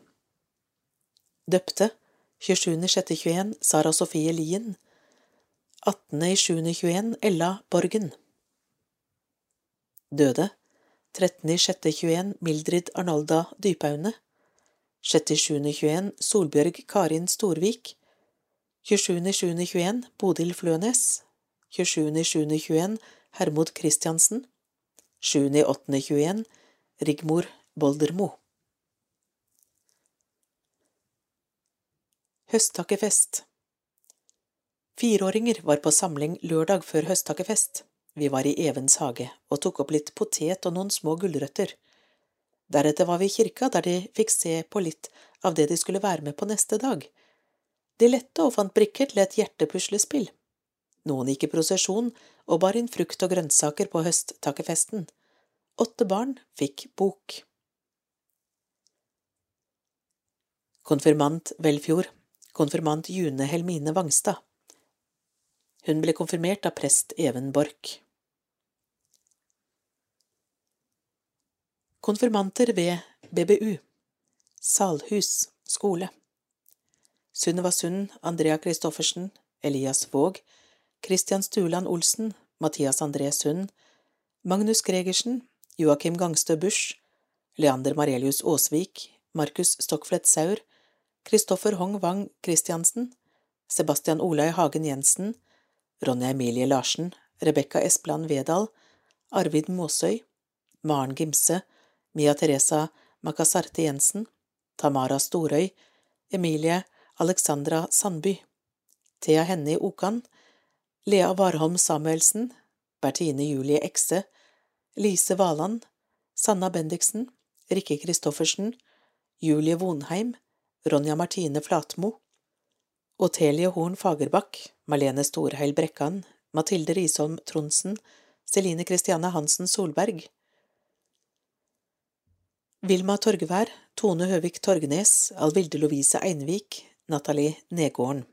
Døpte 27.6.21 Sara Sofie Lien. 18.7.21 Ella Borgen. Døde 13.6.21 Mildrid Arnolda Dypaune 6.7.21 Solbjørg Karin Storvik. 27.7.21 Bodil Flønes. 27.7.21 Hermod Christiansen 7.8.21 Rigmor Boldermo. Høsttakkefest. Fireåringer var på samling lørdag før høsttakkefest. Vi var i Evens hage og tok opp litt potet og noen små gulrøtter. Deretter var vi i kirka, der de fikk se på litt av det de skulle være med på neste dag. De lette og fant brikker til et hjertepuslespill. Noen gikk i prosesjon og bar inn frukt og grønnsaker på høsttakkefesten. Åtte barn fikk bok. Konfirmant Velfjord, konfirmant June Helmine Vangstad. Hun ble konfirmert av prest Even Borch. Konfirmanter ved BBU Salhus skole. Sunniva Sund, Andrea Christoffersen, Elias Våg, Christian Stuland Olsen, Mathias André Sund, Magnus Gregersen, Joakim Gangstø Busch, Leander Marelius Aasvik, Markus Stockflett Saur, Kristoffer Hong Wang Christiansen, Sebastian Olai Hagen Jensen, Ronja Emilie Larsen, Rebekka Espeland Vedal, Arvid Måsøy, Maren Gimse, Mia Teresa Makasarte Jensen, Tamara Storøy, Emilie Alexandra Sandby, Thea Hennie Okan, Lea Warholm Samuelsen, Bertine Julie Ekse, Lise Valand, Sanna Bendiksen, Rikke Christoffersen, Julie Vonheim, Ronja Martine Flatmo, Otelie Horn Fagerbakk, Malene Storheil Brekkan, Mathilde Risholm Tronsen, Celine Christiane Hansen Solberg, Vilma Torgevær, Tone Høvik Torgnes, Alvilde Lovise Einvik, Nathalie Negården,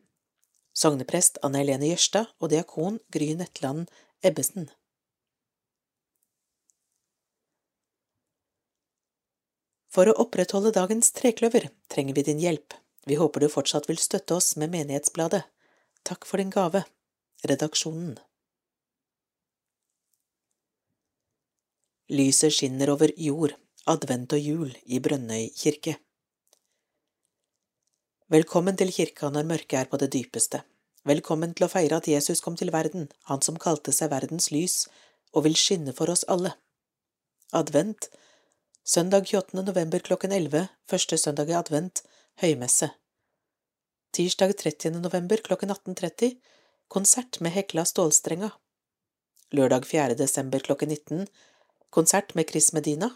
sogneprest Anne Helene Jørstad og diakon Gry Netland Ebbesen. For å opprettholde dagens trekløver trenger vi din hjelp. Vi håper du fortsatt vil støtte oss med Menighetsbladet. Takk for din gave. Redaksjonen. Lyset skinner over jord, advent og jul i Brønnøy kirke. Velkommen til kirka når mørket er på det dypeste. Velkommen til å feire at Jesus kom til verden, han som kalte seg verdens lys og vil skinne for oss alle. Advent, søndag 28. november klokken 11, første søndag i advent, høymesse. Tirsdag 30. november klokken 18.30, konsert med Hekla Stålstrenga. Lørdag 4. desember klokken 19, konsert med Chris Medina.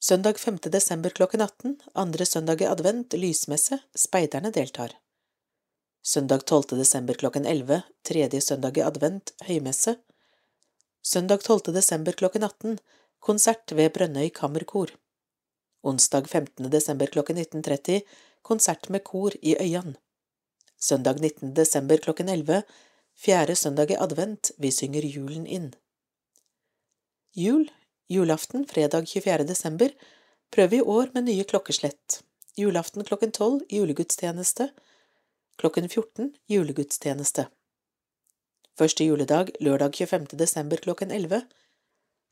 Søndag 5. desember klokken 18, andre søndag i advent, lysmesse, speiderne deltar. Søndag 12. desember klokken 11, tredje søndag i advent, høymesse. Søndag 12. desember klokken 18, konsert ved Brønnøy Kammerkor. Onsdag 15. desember klokken 19.30, konsert med kor i Øyan. Søndag 19. desember klokken 11, fjerde søndag i advent, vi synger julen inn. Jul, julaften fredag 24. desember, prøv i år med nye klokkeslett. Julaften klokken 12 julegudstjeneste, klokken 14 julegudstjeneste. Første juledag lørdag 25. desember klokken 11,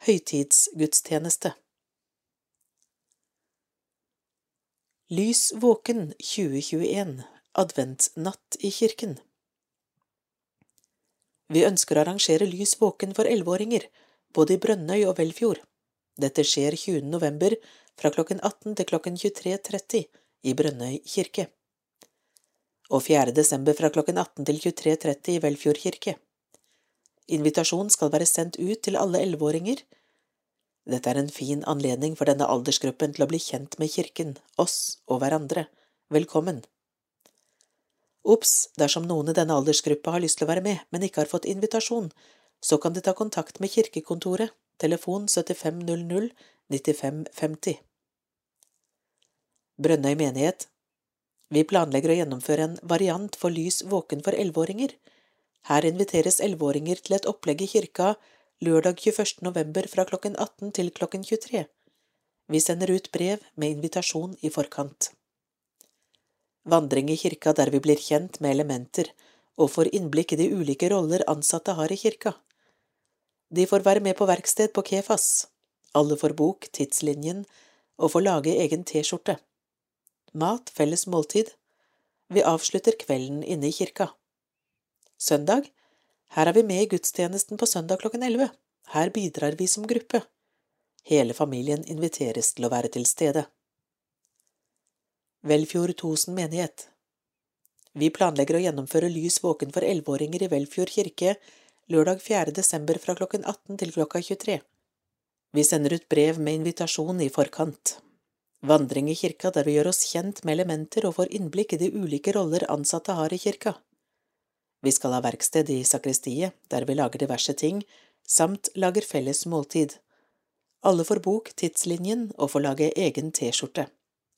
høytidsgudstjeneste. Lys våken 2021 Adventsnatt i kirken Vi ønsker å arrangere Lys våken for elleveåringer både i Brønnøy og Velfjord. Dette skjer 20. november fra klokken 18 til klokken 23.30 i Brønnøy kirke. Og 4. desember fra klokken 18 til 23.30 i Velfjord kirke. Invitasjon skal være sendt ut til alle elleveåringer. Dette er en fin anledning for denne aldersgruppen til å bli kjent med kirken, oss og hverandre. Velkommen! Ops dersom noen i denne aldersgruppa har lyst til å være med, men ikke har fått invitasjon, så kan de ta kontakt med kirkekontoret, telefon 7500 9550. Brønnøy menighet Vi planlegger å gjennomføre en variant for Lys våken for elleveåringer. Her inviteres elleveåringer til et opplegg i kirka lørdag 21. november fra klokken 18 til klokken 23. Vi sender ut brev med invitasjon i forkant. Vandring i kirka der vi blir kjent med elementer og får innblikk i de ulike roller ansatte har i kirka. De får være med på verksted på Kefas, alle får bok, Tidslinjen, og får lage egen T-skjorte. Mat, felles måltid. Vi avslutter kvelden inne i kirka. Søndag. Her er vi med i gudstjenesten på søndag klokken elleve. Her bidrar vi som gruppe. Hele familien inviteres til å være til stede. Velfjord Tosen menighet Vi planlegger å gjennomføre Lys våken for elleveåringer i Velfjord kirke lørdag 4. desember fra klokken 18 til klokka 23. Vi sender ut brev med invitasjon i forkant. Vandring i kirka der vi gjør oss kjent med elementer og får innblikk i de ulike roller ansatte har i kirka. Vi skal ha verksted i sakristiet, der vi lager diverse ting, samt lager felles måltid. Alle får bok, Tidslinjen, og får lage egen T-skjorte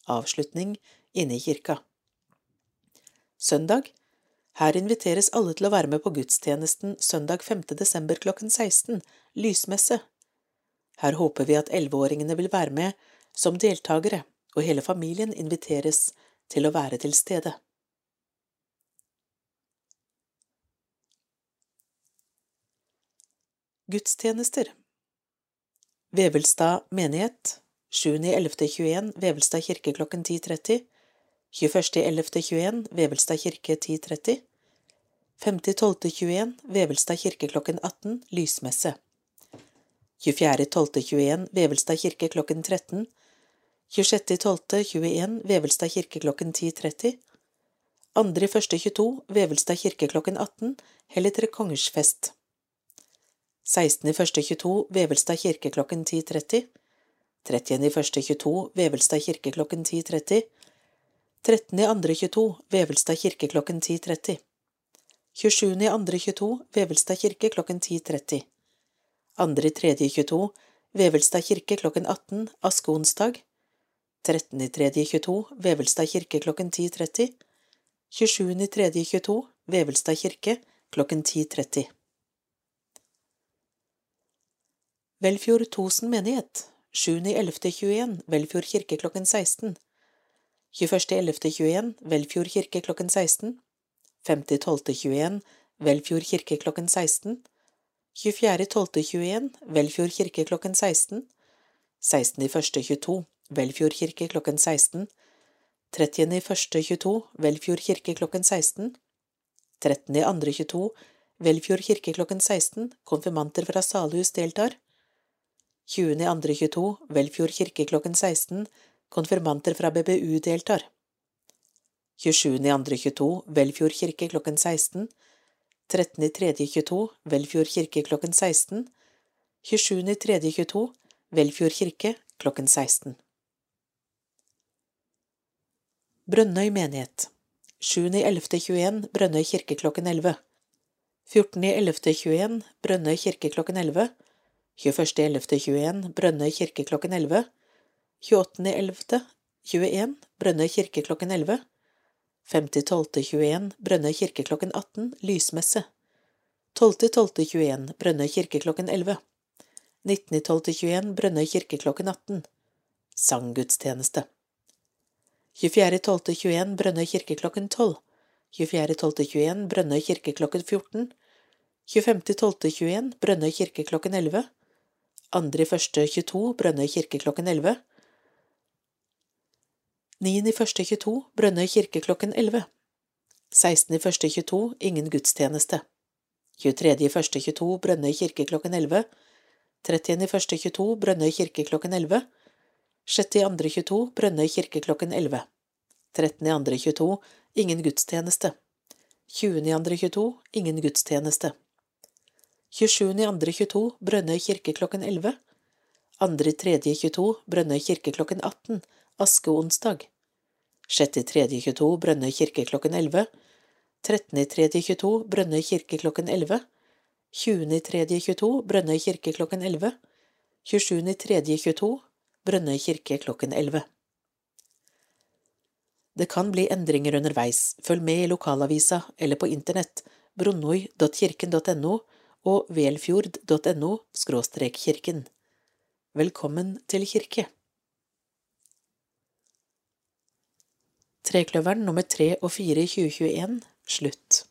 avslutning inne i kirka. Søndag Her inviteres alle til å være med på gudstjenesten søndag 5. desember klokken 16, lysmesse. Her håper vi at elleveåringene vil være med som deltakere, og hele familien inviteres til å være til stede. Gudstjenester Vevelstad menighet 7.11.21 Vevelstad kirke klokken 10.30 21.11.21 Vevelstad kirke 10.30 5.12.21 Vevelstad kirke klokken 18 Lysmesse. 24.12.21 Vevelstad kirke klokken 13 26.12.21 Vevelstad kirke klokken 10.30 2.1.22 Vevelstad kirke klokken 18 Helligtre Kongers fest 16.1.22 Vevelstad kirke klokken 10.30 30.1.22 Vevelstad kirke klokken 10.30 13.2.22 Vevelstad kirke klokken 10.30 27.2.22 Vevelstad kirke klokken 10.30 2.3.22 Vevelstad kirke klokken 18 askeonsdag. 13.3.22 Vevelstad kirke klokken 10.30 27.3.22 Vevelstad kirke klokken 10.30 Velfjord Tosen menighet. 7.11.21 Velfjord kirke klokken 16 21.11.21 Velfjord kirke klokken 16 50.12.21 Velfjord kirke klokken 16 24.12.21 Velfjord kirke klokken 16 16.1.22 Velfjord kirke klokken 16 30.1.22 Velfjord kirke klokken 16 13.2.22 Velfjord kirke klokken 16 Konfirmanter fra Salhus deltar. 20.2.22 Velfjord kirke klokken 16 Konfirmanter fra BBU deltar. 27.2.22 Velfjord kirke klokken 16 13.3.22 Velfjord kirke klokken 16 27.3.22 Velfjord kirke klokken 16 Brønnøy menighet. 7.11.21 Brønnøy kirke klokken 11 14.11.21 Brønnøy kirke klokken 11 21.11.21 Brønnøy kirke klokken 11 28.11.21 Brønnøy kirke klokken 11 5.12.21 Brønnøy kirke klokken 18 Lysmesse. 12.12.21 Brønnøy kirke klokken 11 19.12.21 Brønnøy kirke klokken 18 Sanggudstjeneste. 24.12.21 Brønnøy kirke klokken 12 24.12.21 Brønnøy kirke klokken 14 25.12.21 Brønnøy kirke klokken 11 2.1.22 Brønnøy kirke klokken 11. 9.1.22 Brønnøy kirke klokken 11. 16.1.22 Ingen gudstjeneste. 23.1.22 Brønnøy kirke klokken 11. 30.1.22 Brønnøy kirke klokken 11. 6.2.22 Brønnøy kirke klokken 11. 13.2.22 Ingen gudstjeneste. 20.2.22 Ingen gudstjeneste. 27.2.22 Brønnøy kirke klokken 11. 2.3.22 Brønnøy kirke klokken 18, askeonsdag. 6.3.22 Brønnøy kirke klokken 11. 13.3.22 Brønnøy kirke klokken 11. 20.3.22 Brønnøy kirke klokken 11. 27.3.22 Brønnøy kirke klokken 11. Det kan bli endringer underveis, følg med i lokalavisa eller på internett bronnoi.kirken.no og velfjord.no kirken. Velkommen til kirke. Trekløveren nummer tre og fire i 2021 slutt.